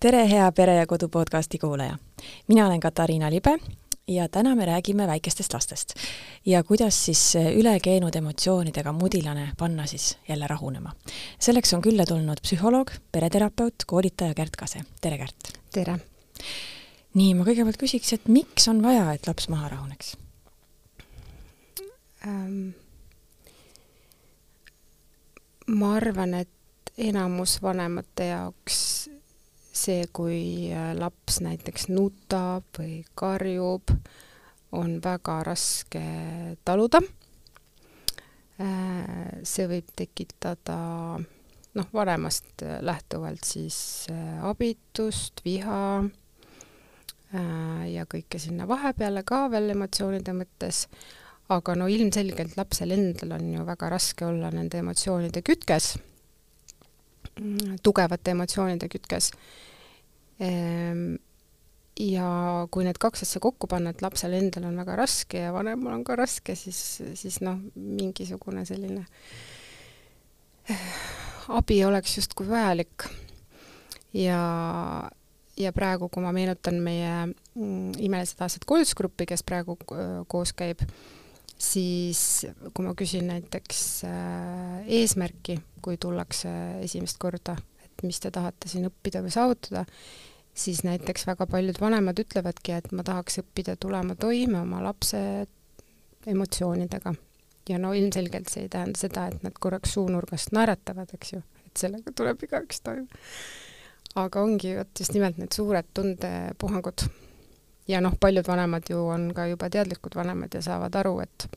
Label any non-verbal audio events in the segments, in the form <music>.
tere, hea Pere ja Kodu podcasti kuulaja! mina olen Katariina Libe ja täna me räägime väikestest lastest ja kuidas siis üle keenud emotsioonidega mudilane panna siis jälle rahunema. selleks on külla tulnud psühholoog, pereterapeut, koolitaja Kärt Kase. tere, Kärt! tere! nii, ma kõigepealt küsiks, et miks on vaja, et laps maha rahuneks ähm,? ma arvan, et enamus vanemate jaoks see, kui äh, laps näiteks nutab või karjub, on väga raske taluda. Äh, see võib tekitada noh, vanemast lähtuvalt siis äh, abitust, viha ja kõike sinna vahepeale ka veel emotsioonide mõttes, aga no ilmselgelt lapsel endal on ju väga raske olla nende emotsioonide kütkes, mm, tugevate emotsioonide kütkes ja kui need kaks asja kokku panna, et lapsel endal on väga raske ja vanemal on ka raske, siis, siis noh, mingisugune selline eh, abi oleks justkui vajalik. ja, ja praegu, kui ma meenutan meie mm, imelised aastad koolitusgruppi, kes praegu äh, koos käib, siis kui ma küsin näiteks äh, eesmärki, kui tullakse esimest korda, et mis te tahate siin õppida või saavutada, siis näiteks väga paljud vanemad ütlevadki, et ma tahaks õppida tulema toime oma lapse emotsioonidega. ja no ilmselgelt see ei tähenda seda, et nad korraks suunurgast naeratavad, eks ju, et sellega tuleb igaüks toime. aga ongi vot just nimelt need suured tundepuhangud. ja noh, paljud vanemad ju on ka juba teadlikud vanemad ja saavad aru, et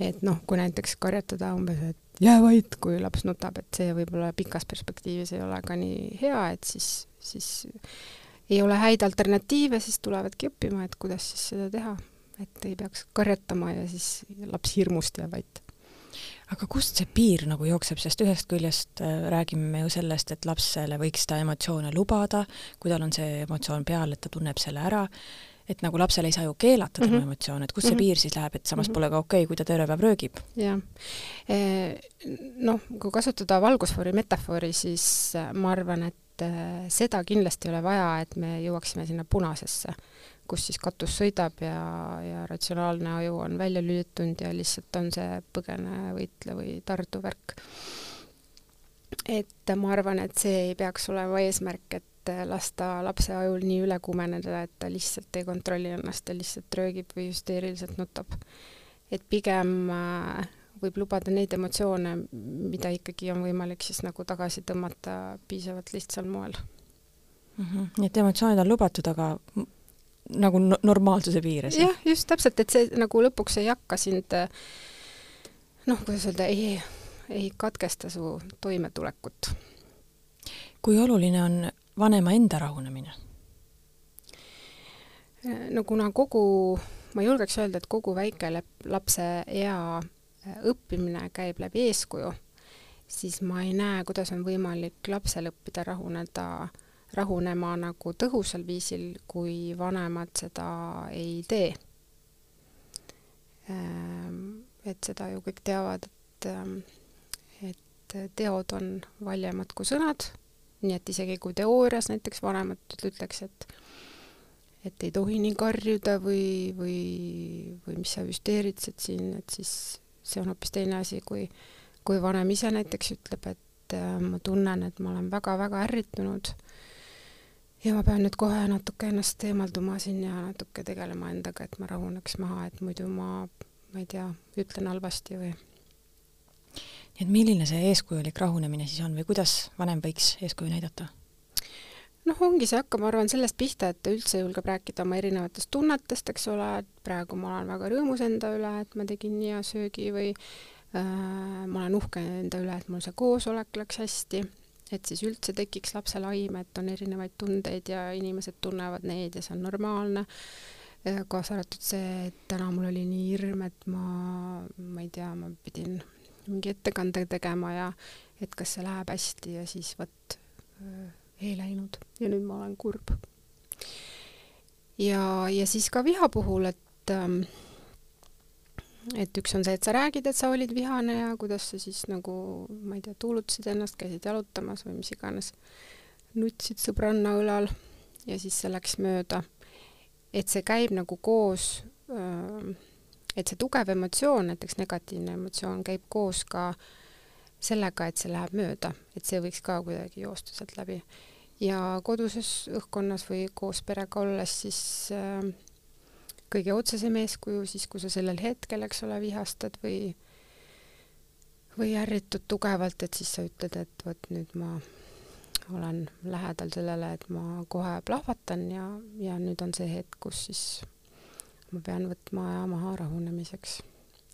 et noh, kui näiteks karjatada umbes, et jää vait, kui laps nutab, et see võib-olla pikas perspektiivis ei ole ka nii hea, et siis, siis ei ole häid alternatiive, siis tulevadki õppima, et kuidas siis seda teha, et ei peaks karjatama ja siis laps hirmust jääb vait. Aga kust see piir nagu jookseb, sest ühest küljest äh, räägime me ju sellest, et lapsele võiks seda emotsioone lubada, kui tal on see emotsioon peal, et ta tunneb selle ära, et nagu lapsele ei saa ju keelata tema mm -hmm. emotsioone, et kus see mm -hmm. piir siis läheb, et samas mm -hmm. pole ka okei okay,, kui ta terve päev röögib? jah. Noh, kui kasutada valgusfoori metafoori, siis äh, ma arvan, et äh, seda kindlasti ei ole vaja, et me jõuaksime sinna punasesse, kus siis katus sõidab ja, ja ratsionaalne aju on välja lülitunud ja lihtsalt on see põgene, võitle või tardu värk. et ma arvan, et see ei peaks olema eesmärk, et et lasta lapse ajul nii üle kuumeneda, et ta lihtsalt ei kontrolli ennast ja lihtsalt röögib või hüsteeriliselt nutab. et pigem äh, võib lubada neid emotsioone, mida ikkagi on võimalik siis nagu tagasi tõmmata piisavalt lihtsal moel mm. -hmm. nii et emotsioonid on lubatud, aga nagu no normaalsuse piires? jah, just täpselt, et see nagu lõpuks ei hakka sind noh, kuidas öelda, ei, ei katkesta su toimetulekut. kui oluline on vanema enda rahunemine? no kuna kogu, ma julgeks öelda, et kogu väikelapse ea äh, õppimine käib läbi eeskuju, siis ma ei näe, kuidas on võimalik lapsel õppida rahuneda, rahunema nagu tõhusal viisil, kui vanemad seda ei tee. Ähm, et seda ju kõik teavad, et, ähm, et teod on valjemad kui sõnad nii et isegi kui teoorias näiteks vanemad ütleks, et et ei tohi nii karjuda või, või, või mis sa hüsteeritsed siin, et siis see on hoopis teine asi, kui, kui vanem ise näiteks ütleb, et äh, ma tunnen, et ma olen väga-väga ärritunud ja ma pean nüüd kohe natuke ennast eemalduma siin ja natuke tegelema endaga, et ma rahuneks maha, et muidu ma, ma ei tea, ütlen halvasti või nii et milline see eeskujulik rahunemine siis on või kuidas vanem võiks eeskuju näidata? noh, ongi see hakkab, ma arvan, sellest pihta, et üldse julgeb rääkida oma erinevatest tunnetest, eks ole, et praegu ma olen väga rõõmus enda üle, et ma tegin hea söögi või äh, ma olen uhke enda üle, et mul see koosolek läks hästi, et siis üldse tekiks lapsel aim, et on erinevaid tundeid ja inimesed tunnevad neid ja see on normaalne kaasa arvatud see, et täna mul oli nii hirm, et ma, ma ei tea, ma pidin mingi ettekande tegema ja et kas see läheb hästi ja siis vot ei läinud ja nüüd ma olen kurb. ja, ja siis ka viha puhul, et ähm, et üks on see, et sa räägid, et sa olid vihane ja kuidas sa siis nagu, ma ei tea, tuulutasid ennast, käisid jalutamas või mis iganes. nutsid sõbranna õlal ja siis see läks mööda. et see käib nagu koos, et see tugev emotsioon, näiteks negatiivne emotsioon, käib koos ka sellega, et see läheb mööda, et see võiks ka kuidagi joosta sealt läbi. ja koduses õhkkonnas või koos perega olles siis äh, kõige otsesem eeskuju siis, kui sa sellel hetkel, eks ole, vihastad või või ärritud tugevalt, et siis sa ütled, et vot nüüd ma olen lähedal sellele, et ma kohe plahvatan ja, ja nüüd on see hetk, kus siis ma pean võtma aja maha rahunemiseks.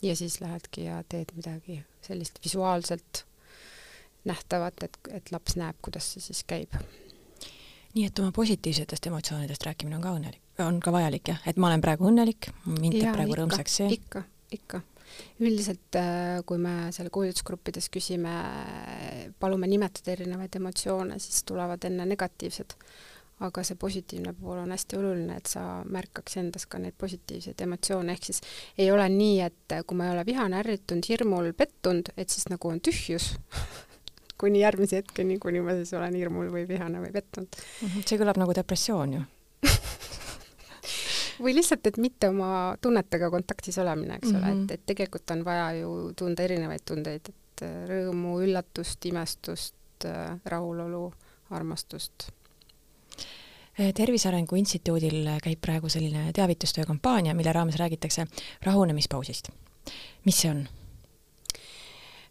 ja siis lähedki ja teed midagi sellist visuaalselt nähtavat, et, et laps näeb, kuidas see siis käib. nii et oma positiivsetest emotsioonidest rääkimine on ka õnnelik, on ka vajalik jah, et ma olen praegu õnnelik, mind teeb praegu ikka, rõõmsaks see? ikka, ikka üldiselt, äh, kui me seal koolitusgruppides küsime, palume nimetada erinevaid emotsioone, siis tulevad enne negatiivsed. Aga see positiivne pool on hästi oluline, et sa märkaks endas ka neid positiivseid emotsioone, ehk siis ei ole nii, et kui ma ei ole vihane, ärritunud, hirmul, pettunud, et siis nagu on tühjus <laughs> kuni järgmise hetkeni, kuni ma siis olen hirmul või vihane või pettunud. Mhm, see kõlab nagu depressioon ju või lihtsalt, et mitte oma tunnetega kontaktis olemine, eks mm -hmm. ole, et, mhm. et tegelikult on vaja ju tunda erinevaid tundeid, et äh, rõõmu, üllatust, imestust, äh, rahulolu, armastust. Äh, tervise Arengu Instituudil käib praegu selline teavitustöö kampaania, mille raames räägitakse rahunemispausist. mis see on?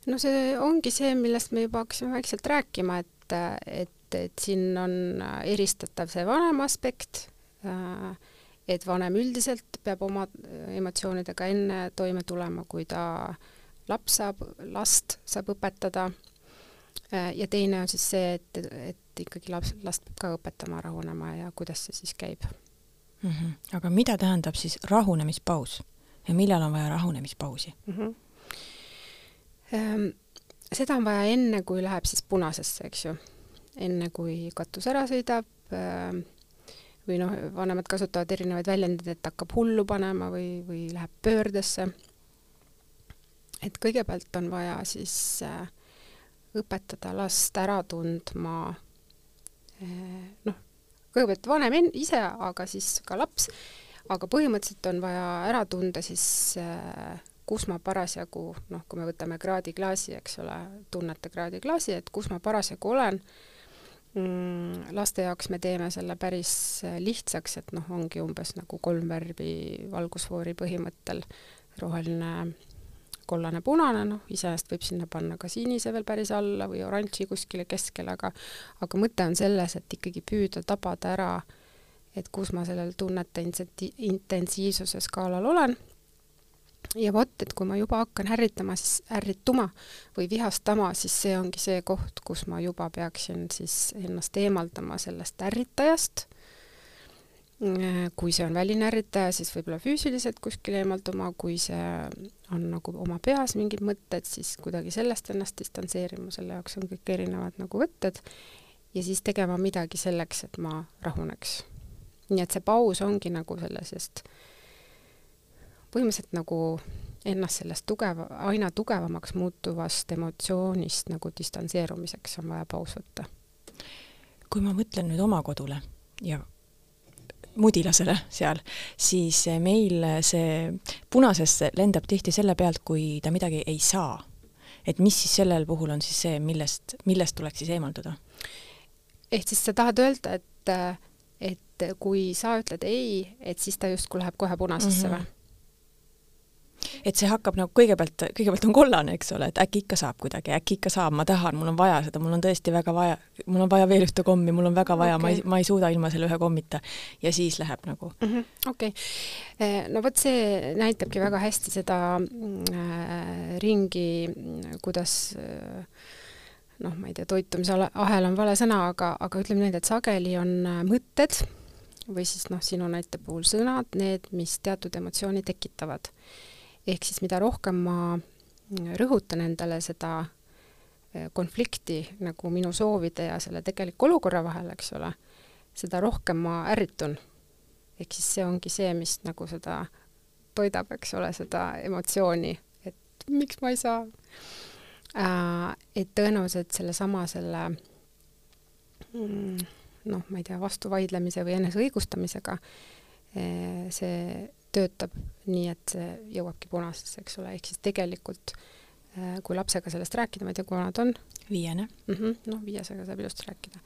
no see ongi see, millest me juba hakkasime vaikselt rääkima, et, et, et siin on eristatav see vanem aspekt äh,, et vanem üldiselt peab oma emotsioonidega enne toime tulema, kui ta laps saab, last saab õpetada. Äh, ja teine on siis see, et, et ikkagi laps, last peab ka õpetama rahunema ja kuidas see siis käib mm. -hmm. aga mida tähendab siis rahunemispaus ja millal on vaja rahunemispausi mm? -hmm. Ähm, seda on vaja enne, kui läheb siis punasesse, eks ju. enne, kui katus ära sõidab äh,, või noh, vanemad kasutavad erinevaid väljendeid, et hakkab hullu panema või, või läheb pöördesse. et kõigepealt on vaja siis äh, õpetada last ära tundma äh, noh, kõigepealt vanem en-, ise, aga siis ka laps, aga põhimõtteliselt on vaja ära tunda siis äh, kus ma parasjagu, noh, kui me võtame kraadiklaasi, eks ole, tunnete kraadiklaasi, et kus ma parasjagu olen. Mm, laste jaoks me teeme selle päris äh, lihtsaks, et noh, ongi umbes nagu kolm värvi valgusfoori põhimõttel, roheline, kollane, punane, noh, iseenesest võib sinna panna ka sinise veel päris alla või oranži kuskile keskele, aga aga mõte on selles, et ikkagi püüda tabada ära, et kus ma sellel tunnete intensiivsuse skaalal olen ja vot, et kui ma juba hakkan ärritama, siis ärrituma või vihastama, siis see ongi see koht, kus ma juba peaksin siis ennast eemaldama sellest ärritajast. Kui see on väline ärritaja, siis võib-olla füüsiliselt kuskile eemalduma, kui see on nagu oma peas mingid mõtted, siis kuidagi sellest ennast distantseerima, selle jaoks on kõik erinevad nagu võtted ja siis tegema midagi selleks, et ma rahuneks. nii et see paus ongi nagu sellisest äh, põhimõtteliselt nagu ennast sellest tugev, aina tugevamaks muutuvast emotsioonist nagu distantseerumiseks on vaja paus võtta. kui ma mõtlen nüüd oma kodule ja mudilasele seal, siis meil see punasesse lendab tihti selle pealt, kui ta midagi ei saa. et mis siis sellel puhul on siis see, millest, millest tuleks siis eemalduda? ehk siis sa tahad öelda, et, et kui sa ütled ei, et siis ta justkui läheb kohe punasesse mm -hmm. või? Et see hakkab nagu kõigepealt, kõigepealt on kollane, eks ole, et äkki ikka saab kuidagi, äkki ikka saab, ma tahan, mul on vaja seda, mul on tõesti väga vaja, mul on vaja veel ühte kommi, mul on väga vaja okay., ma ei, ma ei suuda ilma selle ühe kommita. ja siis läheb nagu -hmm,. okei eh, no vot see näitabki väga hästi seda äh, ringi, kuidas äh, noh, ma ei tea, toitumise ahel on vale sõna, aga, aga ütleme nii, et sageli on mõtted või siis noh, sinu näite puhul sõnad, need, mis teatud emotsiooni tekitavad ehk siis mida rohkem ma rõhutan endale seda eh, konflikti nagu minu soovide ja selle tegeliku olukorra vahel, eks ole, seda rohkem ma ärritun. ehk siis see ongi see, mis nagu seda toidab, eks ole, seda emotsiooni, et miks ma ei saa äh,. et tõenäoliselt sellesama selle mm, noh, ma ei tea, vastuvaidlemise või eneseõigustamisega, see töötab nii, et see jõuabki punasesse, eks ole, ehk siis tegelikult kui lapsega sellest rääkida, ma ei tea, kui vana ta on? viiene mm. -hmm, noh, viiesega saab ilusti rääkida.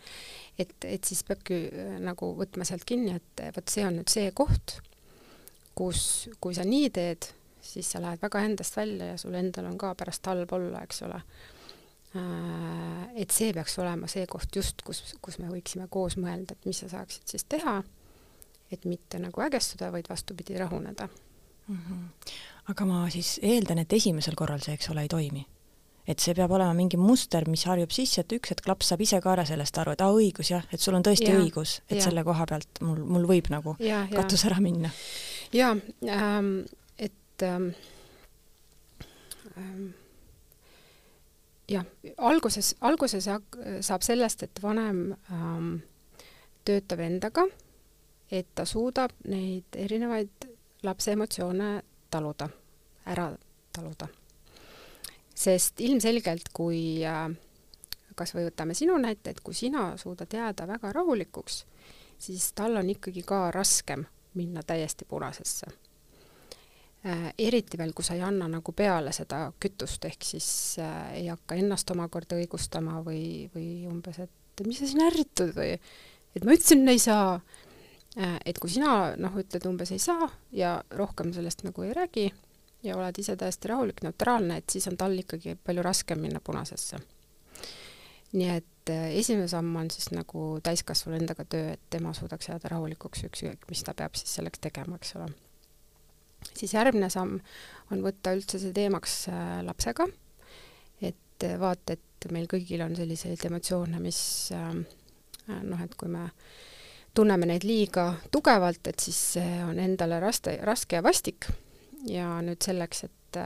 et, et siis peabki nagu võtma sealt kinni, et vot see on nüüd see koht, kus, kui sa nii teed, siis sa lähed väga endast välja ja sul endal on ka pärast halb olla, eks ole. Äh, et see peaks olema see koht just, kus, kus me võiksime koos mõelda, et mis sa saaksid siis teha, et mitte nagu ägestuda, vaid vastupidi, rahuneda mm. -hmm. aga ma siis eeldan, et esimesel korral see, eks ole, ei toimi? et see peab olema mingi muster, mis harjub sisse, et üks hetk laps saab ise ka ära sellest aru, et aa, õigus jah, et sul on tõesti ja, õigus, et ja. selle koha pealt mul, mul võib nagu ja, ja. katus ära minna. jaa ähm,, et ähm, ähm, jah, alguses, alguses saab sellest, et vanem ähm, töötab endaga, et ta suudab neid erinevaid lapse emotsioone taluda, ära taluda. sest ilmselgelt, kui äh, kas või võtame sinu näite, et kui sina suudad jääda väga rahulikuks, siis tal on ikkagi ka raskem minna täiesti punasesse Äh, eriti veel, kui sa ei anna nagu peale seda kütust, ehk siis äh, ei hakka ennast omakorda õigustama või, või umbes, et mis sa siin ärritud või et ma ütlesin, ei saa. Et kui sina noh, ütled umbes ei saa ja rohkem sellest nagu ei räägi ja oled ise täiesti rahulik, neutraalne, et siis on tal ikkagi palju raskem minna punasesse. nii et äh, esimene samm on siis nagu täiskasvanu endaga töö, et tema suudaks jääda rahulikuks, ükskõik mis ta peab siis selleks tegema, eks ole siis järgmine samm on võtta üldse see teemaks äh, lapsega, et äh, vaata, et meil kõigil on selliseid emotsioone, mis äh, noh, et kui me tunneme neid liiga tugevalt, et siis see on endale raske, raske ja vastik. Ja nüüd selleks, et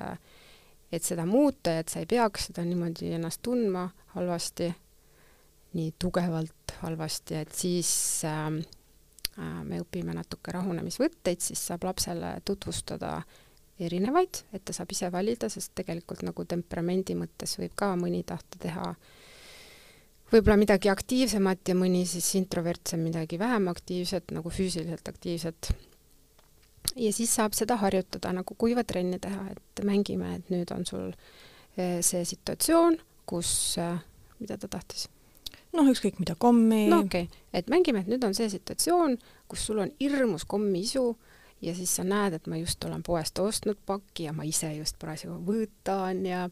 et seda muuta ja et sa ei peaks seda niimoodi ennast tundma halvasti, nii tugevalt halvasti, et siis äh, Äh, me õpime natuke rahunemisvõtteid, siis saab lapsele tutvustada erinevaid, et ta saab ise valida, sest tegelikult nagu temperamendi mõttes võib ka mõni tahta teha võib-olla midagi aktiivsemat ja mõni siis introvertsem midagi vähem aktiivset, nagu füüsiliselt aktiivset. ja siis saab seda harjutada nagu kuiva trenni teha, et mängime, et nüüd on sul äh, see situatsioon, kus, äh, mida ta tahtis noh, ükskõik mida, kommi. no okei okay., et mängime, et nüüd on see situatsioon, kus sul on hirmus kommiisu ja siis sa näed, et ma just olen poest ostnud paki ja ma ise just parasjagu võtan ja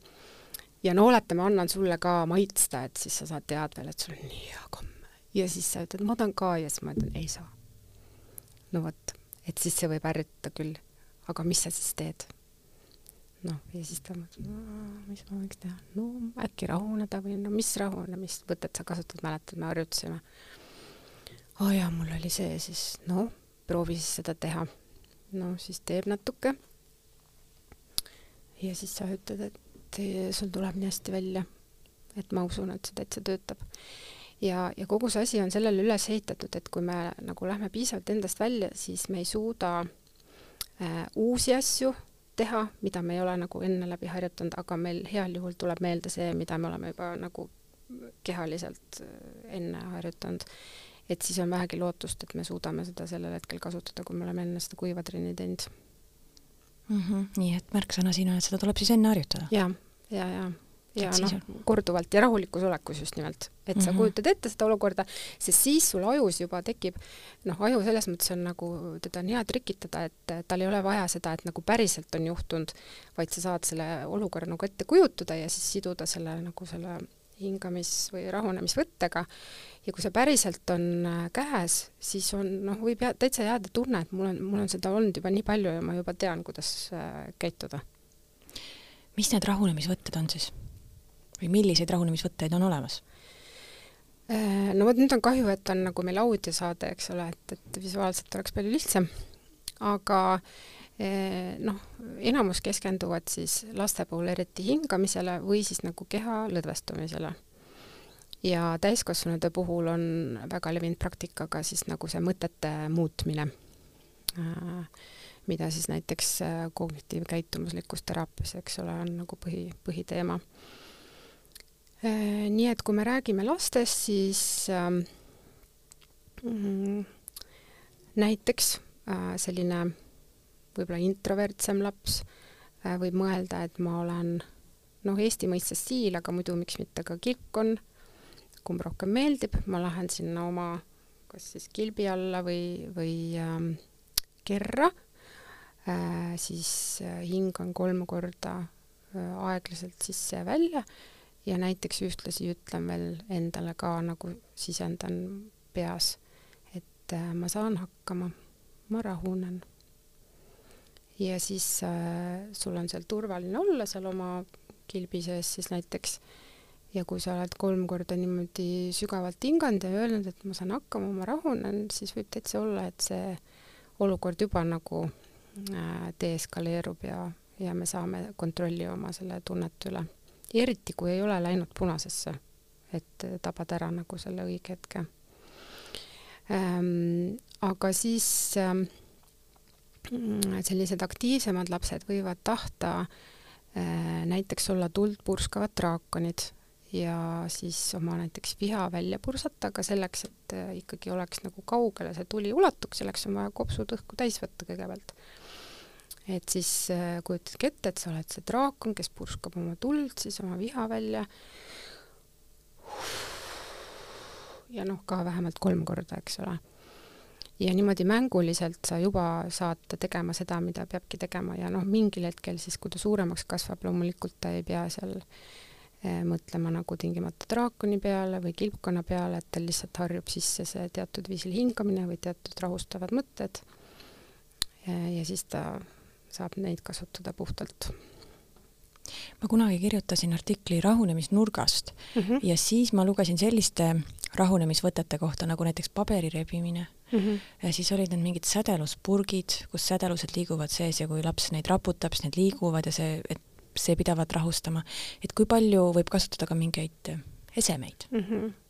ja no oletame, annan sulle ka maitsta, et siis sa saad teada veel, et sul on nii hea komm. ja siis sa ütled, ma tahan ka ja siis ma ütlen, ei saa. no vot, et siis see võib ärritada küll. aga mis sa siis teed? noh, ja siis ta mõtles, mis ma võiks teha, no äkki rahuneda või no mis rahunemisvõtet sa kasutad, mäletad, me harjutasime. aa oh jaa, mul oli see siis, no proovi siis seda teha. no siis teeb natuke. ja siis sa ütled, et sul tuleb nii hästi välja. et ma usun, et see täitsa töötab. ja, ja kogu see asi on sellele üles ehitatud, et kui me nagu lähme piisavalt endast välja, siis me ei suuda äh, uusi asju teha, mida me ei ole nagu enne läbi harjutanud, aga meil heal juhul tuleb meelde see, mida me oleme juba nagu kehaliselt äh, enne harjutanud. et siis on vähegi lootust, et me suudame seda sellel hetkel kasutada, kui me oleme enne seda kuiva trenni teinud mm. -hmm. nii et märksõna siin on, et seda tuleb siis enne harjutada? ja, ja, ja ja noh, korduvalt ja rahulikus olekus just nimelt, et sa mm -hmm. kujutad ette seda olukorda, sest siis sul ajus juba tekib, noh, aju selles mõttes on nagu, teda on hea trikitada, et tal ei ole vaja seda, et nagu päriselt on juhtunud, vaid sa saad selle olukorra nagu ette kujutada ja siis siduda selle nagu selle hingamis- või rahunemisvõttega ja kui see päriselt on äh, käes, siis on noh, võib jää, täitsa jääda tunne, et mul on, mul on seda olnud juba nii palju ja ma juba tean, kuidas äh, käituda. Mis need rahunemisvõtted on siis? või milliseid rahunemisvõtteid on olemas? Äh, no vot nüüd on kahju, et on nagu meil audiosaade, eks ole, et, et visuaalselt oleks palju lihtsam, aga äh, noh, enamus keskenduvad siis laste puhul eriti hingamisele või siis nagu keha lõdvestumisele. ja täiskasvanute puhul on väga levinud praktika ka siis nagu see mõtete muutmine, äh, mida siis näiteks kognitiivkäitumuslikus teraapias, eks ole, on nagu põhi, põhiteema. Nii et kui me räägime lastest, siis äh, näiteks äh, selline võib-olla introvertsem laps äh, võib mõelda, et ma olen noh, Eesti mõistes stiil, aga muidu miks mitte ka kilpkonn, kumb rohkem meeldib, ma lähen sinna oma kas siis kilbi alla või, või ähm, kerra. äh,, siis äh, hingan kolm korda äh, aeglaselt sisse ja välja. Ja näiteks ühtlasi ütlen veel endale ka nagu sisendan peas, et äh, ma saan hakkama, ma rahunen. ja siis äh, sul on seal turvaline olla seal oma kilbi sees siis näiteks. Ja kui sa oled kolm korda niimoodi sügavalt hinganud ja öelnud, et ma saan hakkama, ma rahunen, siis võib täitsa olla, et see olukord juba nagu äh, deeskaleerub ja, ja me saame kontrolli oma selle tunnete üle. eriti, kui ei ole läinud punasesse, et tabad ära nagu selle õige hetke ähm,. aga siis ähm, sellised aktiivsemad lapsed võivad tahta äh, näiteks olla tuld purskavad draakonid ja siis oma näiteks viha välja pursata, aga selleks, et äh, ikkagi oleks nagu kaugele see tuli ulatuks, selleks on vaja kopsud õhku täis võtta kõigepealt. Et siis äh, kujutadki ette, et sa oled see draakon, kes purskab oma tuld, siis oma viha välja. ja noh, ka vähemalt kolm korda, eks ole. ja niimoodi mänguliselt sa juba saad tegema seda, mida peabki tegema ja noh, mingil hetkel siis, kui ta suuremaks kasvab, loomulikult ta ei pea seal äh, mõtlema nagu tingimata draakoni peale või kilpkonna peale, et tal lihtsalt harjub sisse see teatud viisil hingamine või teatud rahustavad mõtted. ja siis ta saab neid kasutada puhtalt. ma kunagi kirjutasin artikli rahunemisnurgast mm -hmm. ja siis ma lugesin selliste rahunemisvõtete kohta nagu näiteks paberi rebimine mm. -hmm. ja siis olid need mingid sädeluspurgid, kus sädelused liiguvad sees ja kui laps neid raputab, siis need liiguvad ja see, et see pidavat rahustama, et kui palju võib kasutada ka mingeid esemeid mm? -hmm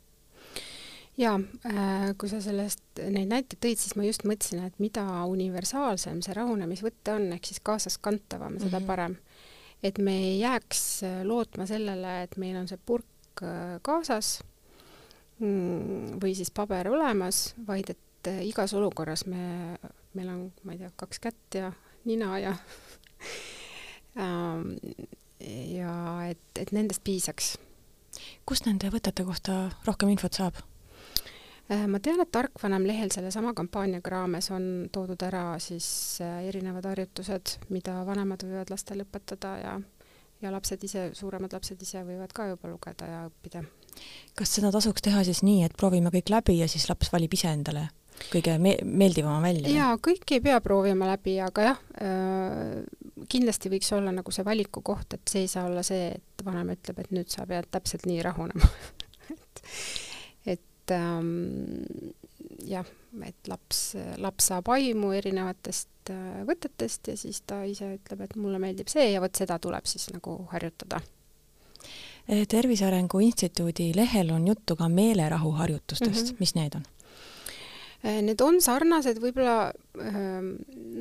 jaa äh,, kui sa sellest neid näiteid tõid, siis ma just mõtlesin, et mida universaalsem see rahunemisvõte on, ehk siis kaasaskantavam, seda mm -hmm. parem. et me ei jääks lootma sellele, et meil on see purk äh, kaasas mm, või siis paber olemas, vaid et äh, igas olukorras me, meil on, ma ei tea, kaks kätt ja nina ja <laughs> Ähm, ja et, et nendest piisaks. kust nende võtete kohta rohkem infot saab? Äh, ma tean, et Tarkvanem lehel sellesama kampaaniaga raames on toodud ära siis äh, erinevad harjutused, mida vanemad võivad lastele õpetada ja, ja lapsed ise, suuremad lapsed ise võivad ka juba lugeda ja õppida. kas seda tasuks teha siis nii, et proovime kõik läbi ja siis laps valib ise endale kõige me meeldivama välja? jaa, kõiki ei pea proovima läbi, aga jah äh,, kindlasti võiks olla nagu see valiku koht, et see ei saa olla see, et vanem ütleb, et nüüd sa pead täpselt nii rahunema <laughs> et, et ähm, jah, et laps, laps saab aimu erinevatest äh, võtetest ja siis ta ise ütleb, et mulle meeldib see ja vot seda tuleb siis nagu harjutada tervise Arengu Instituudi lehel on juttu ka meelerahu harjutustest mm, -hmm. mis need on? Äh, need on sarnased, võib-olla ähm,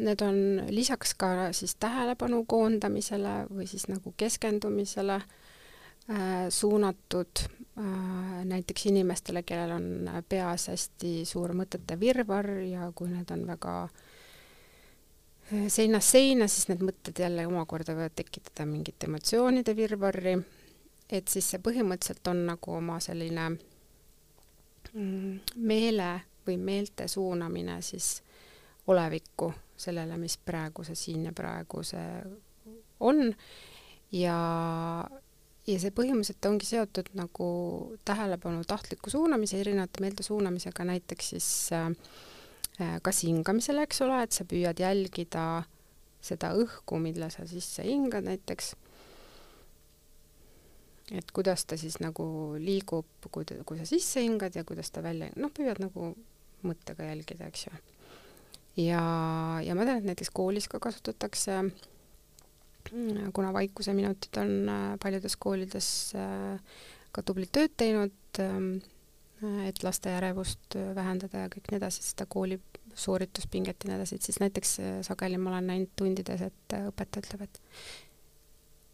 need on lisaks ka siis tähelepanu koondamisele või siis nagu keskendumisele äh, suunatud äh, näiteks inimestele, kellel on peas hästi suur mõtete virvarr ja kui need on väga seinast seina, siis need mõtted jälle omakorda võivad tekitada mingit emotsioonide virvarri. et siis see põhimõtteliselt on nagu oma selline mm, meele või meelte suunamine siis olevikku, sellele, mis praegu see siin ja praegu see on ja, ja see põhimõtteliselt ongi seotud nagu tähelepanu tahtliku suunamise, erinevate meelte suunamisega, näiteks siis äh, kas hingamisele, eks ole, et sa püüad jälgida seda õhku, mille sa sisse hingad näiteks et kuidas ta siis nagu liigub, kui kui sa sisse hingad ja kuidas ta välja, noh, püüad nagu mõttega jälgida, eks ju. ja, ja ma tean, et näiteks koolis ka kasutatakse, mm, kuna vaikuseminutid on äh, paljudes koolides äh, ka tublit tööd teinud, ähm, et laste ärevust äh, vähendada ja kõik nii edasi, seda kooli soorituspinget ja nii edasi, et siis näiteks sageli ma olen näinud tundides, et õpetaja ütleb, et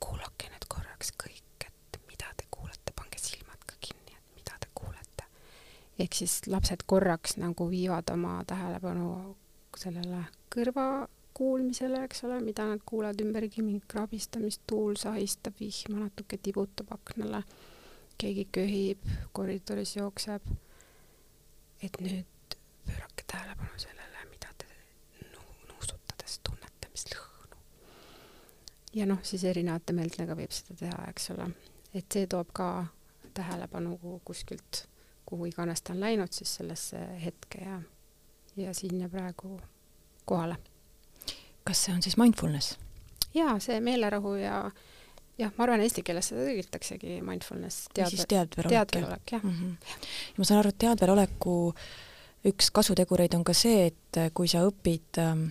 kuulake nüüd korraks kõik, et mida te kuulete, pange silmad ehk siis lapsed korraks nagu viivad oma tähelepanu sellele kõrva kuulmisele, eks ole, mida nad kuulevad ümbergi, mingit krabistamist, tuul sahistab vihma, natuke tibutab aknale, keegi köhib, koridoris jookseb. et nüüd pöörake tähelepanu sellele, mida te nuusutades tunnete, mis lõhnu. ja noh, siis erinevate meeltega võib seda teha, eks ole, et see toob ka tähelepanu kuskilt, kuhu iganes ta on läinud, siis sellesse hetke ja, ja siin ja praegu kohale kas see on siis mindfulness? jaa, see meelerahu ja jah, ma arvan, eesti keeles seda tõlgitaksegi mindfulness. siis teadverolek. teadverolek, jah mm. -hmm. ja ma saan aru, et teadveroleku üks kasutegureid on ka see, et kui sa õpid ähm,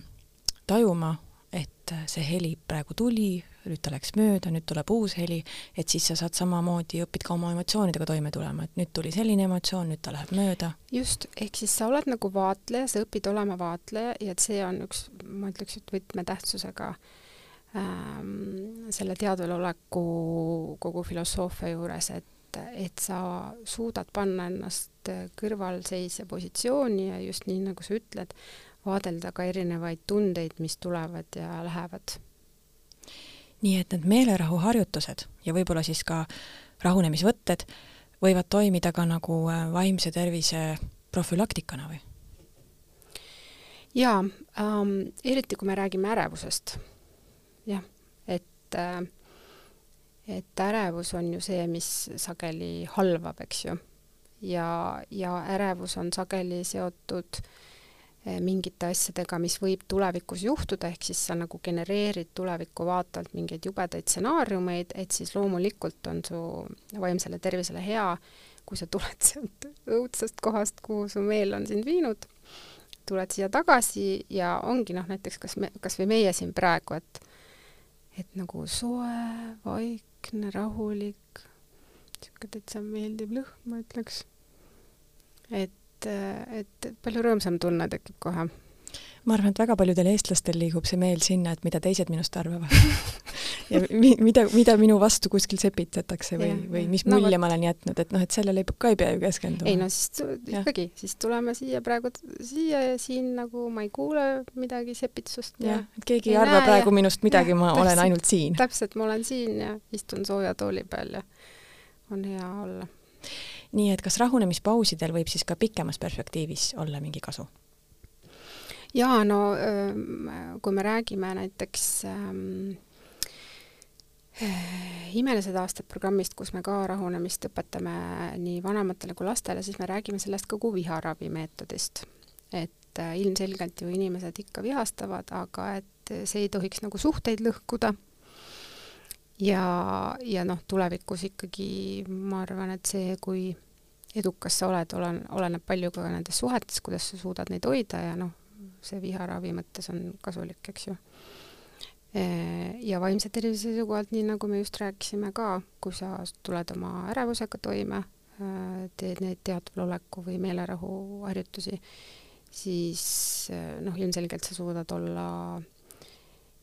tajuma, et see heli praegu tuli, nüüd ta läks mööda, nüüd tuleb uus heli, et siis sa saad samamoodi, õpid ka oma emotsioonidega toime tulema, et nüüd tuli selline emotsioon, nüüd ta läheb mööda. just, ehk siis sa oled nagu vaatleja, sa õpid olema vaatleja ja et see on üks, ma ütleks, et võtmetähtsusega ähm, selle teadveloleku kogu filosoofia juures, et et sa suudad panna ennast kõrvalseisja positsiooni ja just nii, nagu sa ütled, vaadelda ka erinevaid tundeid, mis tulevad ja lähevad nii et need meelerahuharjutused ja võib-olla siis ka rahunemisvõtted võivad toimida ka nagu äh, vaimse tervise profülaktikana või? jaa ähm,, eriti kui me räägime ärevusest. jah, et äh, et ärevus on ju see, mis sageli halvab, eks ju. ja, ja ärevus on sageli seotud äh, mingite asjadega, mis võib tulevikus juhtuda, ehk siis sa nagu genereerid tulevikku vaatavalt mingeid jubedaid stsenaariumeid, et siis loomulikult on su vaimsele tervisele hea, kui sa tuled <laughs> sealt õudsest kohast, kuhu su meel on sind viinud, tuled siia tagasi ja ongi noh, näiteks kas me, kas või meie siin praegu, et et nagu soe, vaikne, rahulik, niisugune täitsa meeldiv lõhn, ma ütleks. et et, et palju rõõmsam tunne tekib kohe. ma arvan, et väga paljudel eestlastel liigub see meel sinna, et mida teised minust arvavad <laughs> ja mi, mida, mida minu vastu kuskil sepitatakse või, või mis mulje no, ma olen jätnud, et noh, et sellele ka ei pea ju keskenduma. ei no siis ikkagi, siis tuleme siia praegu siia ja siin nagu ma ei kuule midagi sepitsust. jah, et keegi ei, arva praegu ja, minust midagi, ma täpselt, olen ainult siin. täpselt, ma olen siin ja istun sooja tooli peal ja on hea olla nii et kas rahunemispausidel võib siis ka pikemas perspektiivis olla mingi kasu? jaa, no kui me räägime näiteks ähm, äh, imelised aastad programmist, kus me ka rahunemist õpetame nii vanematele kui lastele, siis me räägime sellest kogu viharavi meetodist. et äh, ilmselgelt ju inimesed ikka vihastavad, aga et see ei tohiks nagu suhteid lõhkuda ja, ja noh, tulevikus ikkagi ma arvan, et see, kui edukas sa oled, olen, oleneb palju ka nendes suhetes, kuidas sa suudad neid hoida ja noh, see viharavi mõttes on kasulik, eks ju. ja vaimse tervise seisukohalt, nii nagu me just rääkisime ka, kui sa tuled oma ärevusega toime, teed neid teadvaloleku või meelerahu harjutusi, siis noh, ilmselgelt sa suudad olla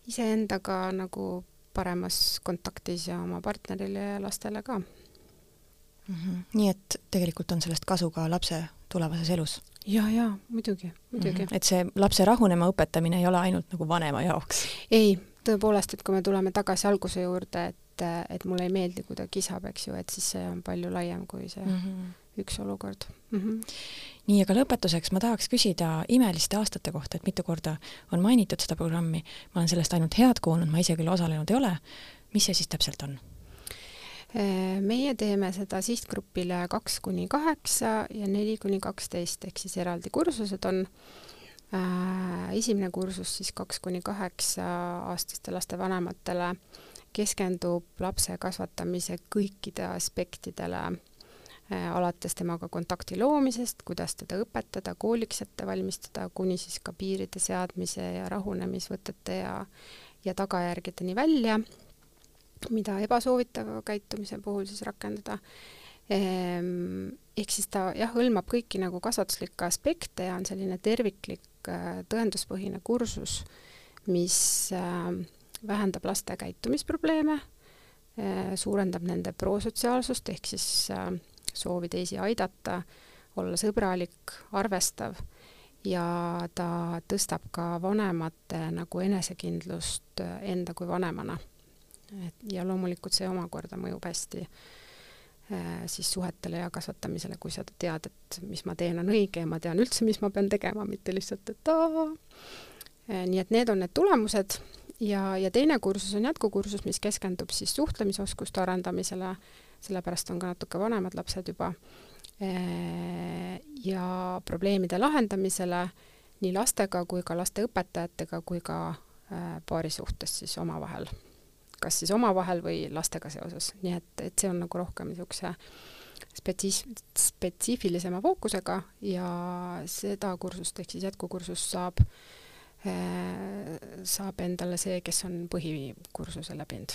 iseendaga nagu paremas kontaktis ja oma partnerile ja lastele ka mm. -hmm. nii et tegelikult on sellest kasu ka lapse tulevases elus? ja, ja muidugi, muidugi mm. -hmm. et see lapse rahunema õpetamine ei ole ainult nagu vanema jaoks? ei, tõepoolest, et kui me tuleme tagasi alguse juurde, et, et mulle ei meeldi, kui ta kisab, eks ju, et siis see on palju laiem kui see mm -hmm. üks olukord mm. -hmm nii, aga lõpetuseks ma tahaks küsida imeliste aastate kohta, et mitu korda on mainitud seda programmi, ma olen sellest ainult head kuulnud, ma ise küll osalenud ei ole, mis see siis täpselt on? meie teeme seda sihtgrupile kaks kuni kaheksa ja neli kuni kaksteist, ehk siis eraldi kursused on. esimene kursus siis kaks kuni kaheksa aastaste laste vanematele keskendub lapse kasvatamise kõikide aspektidele Äh, alates temaga kontakti loomisest, kuidas teda õpetada, kooliks ette valmistada, kuni siis ka piiride seadmise ja rahunemisvõtete ja, ja tagajärgedeni välja, mida ebasoovitava käitumise puhul siis rakendada. Ehm, ehk siis ta jah, hõlmab kõiki nagu kasvatuslikke aspekte ja on selline terviklik äh, tõenduspõhine kursus, mis äh, vähendab laste käitumisprobleeme, suurendab nende prosotsiaalsust ehk siis äh, soovi teisi aidata, olla sõbralik, arvestav ja ta tõstab ka vanemate nagu enesekindlust enda kui vanemana. et ja loomulikult see omakorda mõjub hästi äh, siis suhetele ja kasvatamisele, kui sa tead, et mis ma teen, on õige ja ma tean üldse, mis ma pean tegema, mitte lihtsalt, et aa. Äh, nii et need on need tulemused ja, ja teine kursus on jätkukursus, mis keskendub siis suhtlemisoskuste arendamisele, sellepärast on ka natuke vanemad lapsed juba Äh, ja probleemide lahendamisele nii lastega kui ka laste õpetajatega kui ka äh, paari suhtes siis omavahel. kas siis omavahel või lastega seoses, nii et, et see on nagu rohkem niisuguse spetsiif-, spetsiifilisema fookusega ja seda kursust ehk siis jätkukursust saab äh, saab endale see, kes on põhikursuse läbinud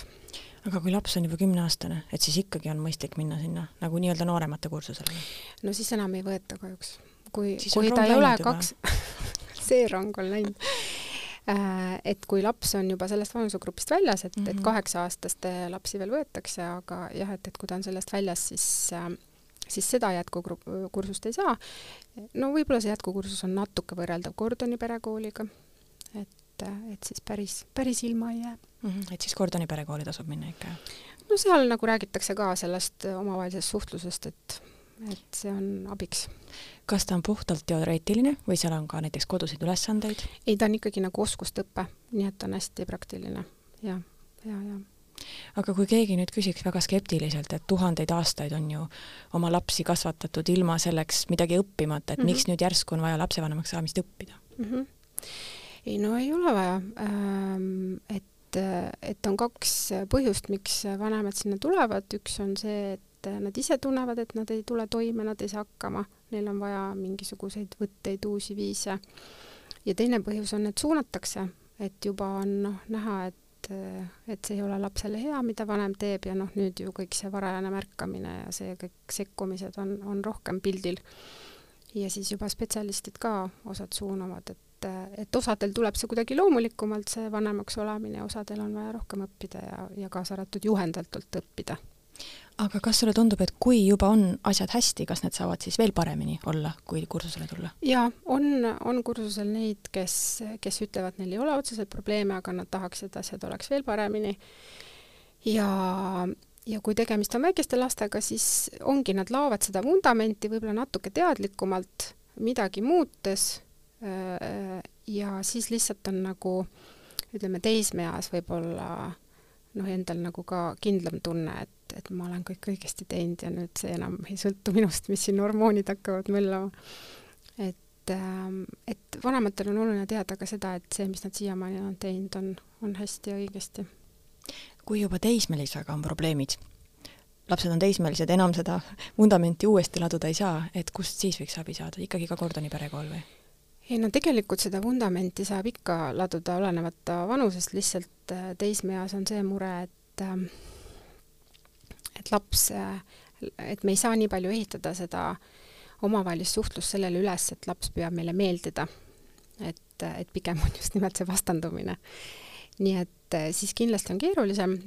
aga kui laps on juba kümneaastane, et siis ikkagi on mõistlik minna sinna nagu nii-öelda nooremate kursusele? no siis enam ei võeta kahjuks. kui, kui ta ei ole kaks <laughs> see rong on läinud äh, et kui laps on juba sellest vanusegrupist väljas, et mm, -hmm. et mhm. kaheksa-aastaste lapsi veel võetakse, aga jah, et, et kui ta on sellest väljas, siis äh, siis seda jätkukursust ei saa. no võib-olla see jätkukursus on natuke võrreldav Gordoni perekooliga, et et, et siis päris, päris ilma ei jää mm. -hmm. et siis Gordoni perekooli tasub minna ikka? no seal nagu räägitakse ka sellest omavahelisest suhtlusest, et, et see on abiks. kas ta on puhtalt teoreetiline või seal on ka näiteks koduseid ülesandeid? ei, ta on ikkagi nagu oskustõpe, nii et ta on hästi praktiline ja, ja, ja aga kui keegi nüüd küsiks väga skeptiliselt, et tuhandeid aastaid on ju oma lapsi kasvatatud ilma selleks midagi õppimata, et mm -hmm. miks nüüd järsku on vaja lapsevanemaks saamist õppida mm? -hmm ei no ei ole vaja, ähm, et, et on kaks põhjust, miks vanemad sinna tulevad, üks on see, et nad ise tunnevad, et nad ei tule toime, nad ei saa hakkama, neil on vaja mingisuguseid võtteid, uusi viise. ja teine põhjus on, et suunatakse, et juba on noh, näha, et et see ei ole lapsele hea, mida vanem teeb. Ja noh, nüüd ju kõik see varajane märkamine ja see kõik sekkumised on, on rohkem pildil. ja siis juba spetsialistid ka osad suunavad, et et, et osadel tuleb see kuidagi loomulikumalt, see vanemaks olemine, osadel on vaja rohkem õppida ja, ja kaasa arvatud juhendatult õppida. aga kas sulle tundub, et kui juba on asjad hästi, kas need saavad siis veel paremini olla, kui kursusele tulla? jaa, on, on kursusel neid, kes, kes ütlevad, neil ei ole otseselt probleeme, aga nad tahaks, et asjad oleks veel paremini ja ja kui tegemist on väikeste lastega, siis ongi, nad laovad seda vundamenti võib-olla natuke teadlikumalt, midagi muutes ja siis lihtsalt on nagu ütleme, teismeeas võib-olla noh, endal nagu ka kindlam tunne, et, et ma olen kõik õigesti teinud ja nüüd see enam ei sõltu <laughs> minust, mis siin hormoonid hakkavad möllama. et, ähm, et vanematel on oluline teada ka seda, et see, mis nad siiamaani on teinud, on, on hästi ja õigesti. kui juba teismelisega on probleemid, lapsed on teismelised, enam seda <laughs> vundamenti uuesti laduda ei saa, et kust siis võiks abi saada, ikkagi ka Gordoni perekool või? Ei no tegelikult seda vundamenti saab ikka laduda olenemata vanusest, lihtsalt äh, teismeeas on see mure, et äh, et laps, äh, et me ei saa nii palju ehitada seda omavahelist suhtlust sellele üles, et laps püüab meile meeldida. et, et pigem on just nimelt see vastandumine. nii et siis kindlasti on keerulisem.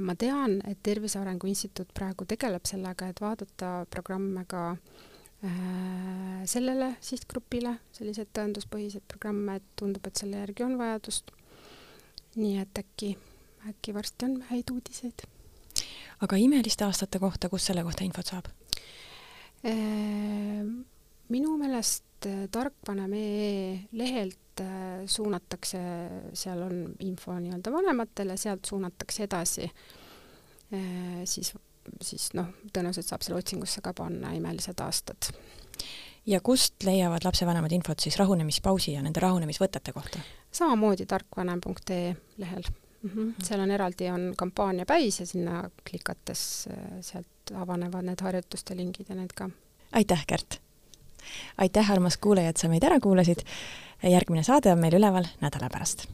ma tean, et Tervise Arengu Instituut praegu tegeleb sellega, et vaadata programme ka äh, sellele sihtgrupile selliseid tõenduspõhiseid programme, et tundub, et selle järgi on vajadust. nii et äkki, äkki varsti on häid uudiseid. aga imeliste aastate kohta, kus selle kohta infot saab? Äh, minu meelest äh, tarkvanem.ee lehelt suunatakse, seal on info nii-öelda vanematele, sealt suunatakse edasi siis siis noh, tõenäoliselt saab selle otsingusse ka panna imelised aastad. ja kust leiavad lapsevanemad infot siis rahunemispausi ja nende rahunemisvõtete kohta? samamoodi tarkvanem.ee lehel mm. -hmm. seal on eraldi, on kampaania päis ja sinna klikates äh, sealt avanevad need harjutuste lingid ja need ka. aitäh, Kärt! aitäh, armas kuulaja, et sa meid ära kuulasid. järgmine saade on meil üleval nädala pärast